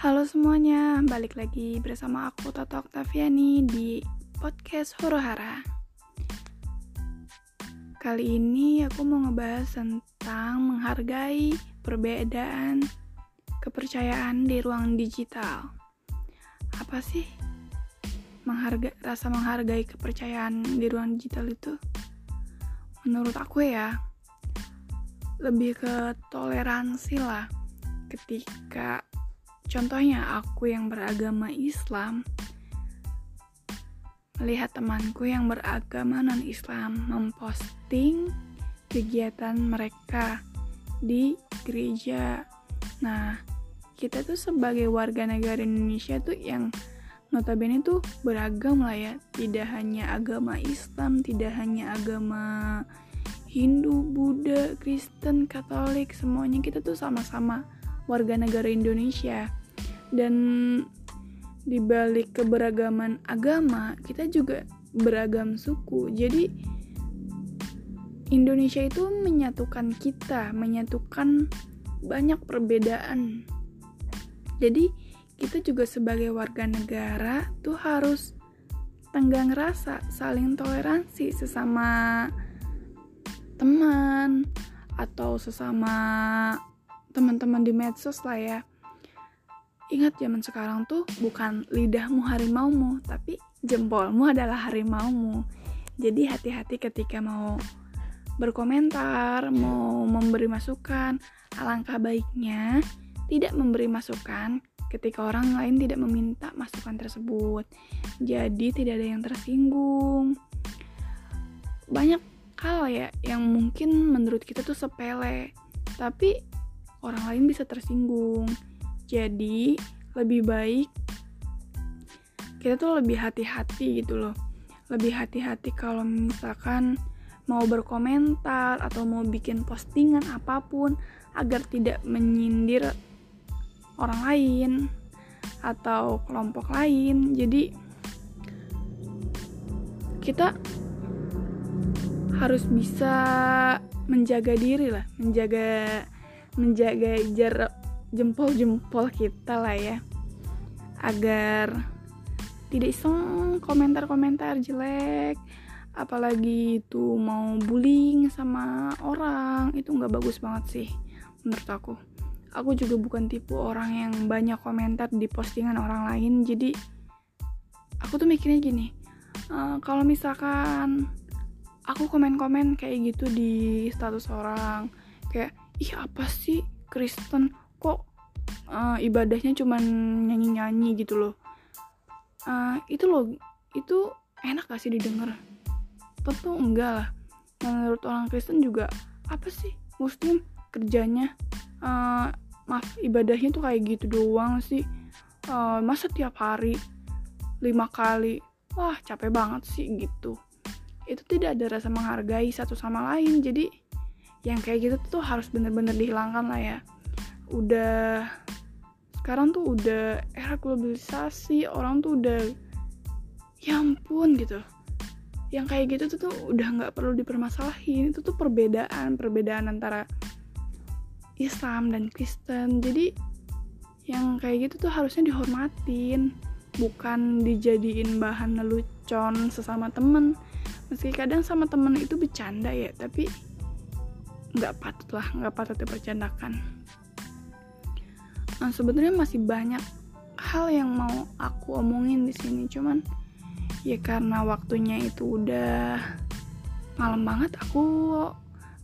Halo semuanya, balik lagi bersama aku Toto Oktaviani di podcast Horohara. Kali ini aku mau ngebahas tentang menghargai perbedaan kepercayaan di ruang digital. Apa sih menghargai rasa menghargai kepercayaan di ruang digital itu? Menurut aku ya, lebih ke toleransi lah ketika Contohnya aku yang beragama Islam melihat temanku yang beragama non-Islam memposting kegiatan mereka di gereja. Nah, kita tuh sebagai warga negara Indonesia tuh yang notabene tuh beragam lah ya, tidak hanya agama Islam, tidak hanya agama Hindu, Buddha, Kristen, Katolik, semuanya kita tuh sama-sama warga negara Indonesia dan di balik keberagaman agama kita juga beragam suku. Jadi Indonesia itu menyatukan kita menyatukan banyak perbedaan. Jadi kita juga sebagai warga negara tuh harus tenggang rasa saling toleransi sesama teman atau sesama teman-teman di medsos lah ya Ingat zaman sekarang tuh bukan lidahmu harimaumu, tapi jempolmu adalah harimaumu. Jadi hati-hati ketika mau berkomentar, mau memberi masukan. Alangkah baiknya tidak memberi masukan ketika orang lain tidak meminta masukan tersebut. Jadi tidak ada yang tersinggung. Banyak hal ya yang mungkin menurut kita tuh sepele, tapi orang lain bisa tersinggung jadi lebih baik kita tuh lebih hati-hati gitu loh. Lebih hati-hati kalau misalkan mau berkomentar atau mau bikin postingan apa pun agar tidak menyindir orang lain atau kelompok lain. Jadi kita harus bisa menjaga diri lah, menjaga menjaga jarak jempol-jempol kita lah ya. Agar tidak iseng komentar-komentar jelek. Apalagi itu mau bullying sama orang. Itu nggak bagus banget sih menurut aku. Aku juga bukan tipe orang yang banyak komentar di postingan orang lain. Jadi aku tuh mikirnya gini uh, kalau misalkan aku komen-komen kayak gitu di status orang kayak ih apa sih Kristen kok uh, ibadahnya cuma nyanyi-nyanyi gitu loh. Uh, itu loh itu enak gak sih didengar? Tentu enggak lah. Menurut orang Kristen juga apa sih Muslim kerjanya? Uh, maaf ibadahnya tuh kayak gitu doang sih. Uh, masa tiap hari lima kali? Wah capek banget sih gitu. Itu tidak ada rasa menghargai satu sama lain. Jadi yang kayak gitu tuh harus bener-bener dihilangkan lah ya udah sekarang tuh udah era globalisasi orang tuh udah ya ampun gitu. Yang kayak gitu tuh, tuh udah nggak perlu dipermasalahin. Itu tuh perbedaan perbedaan antara Islam dan Kristen. Jadi yang kayak gitu tuh harusnya dihormatin. Bukan dijadiin bahan lelucon sesama temen. Meski kadang sama temen itu bercanda ya tapi nggak patut lah nggak patut dipercandakan nah sebenarnya masih banyak hal yang mau aku omongin di sini cuman ya karena waktunya itu udah malam banget aku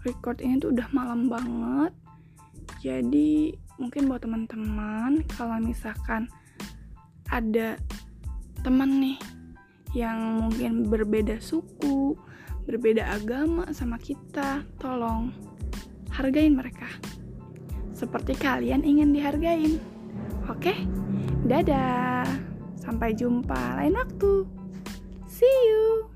record ini tuh udah malam banget. Jadi mungkin buat teman-teman kalau misalkan ada teman nih yang mungkin berbeda suku, berbeda agama sama kita, tolong hargain mereka seperti kalian ingin dihargain. Oke, dadah. Sampai jumpa lain waktu. See you.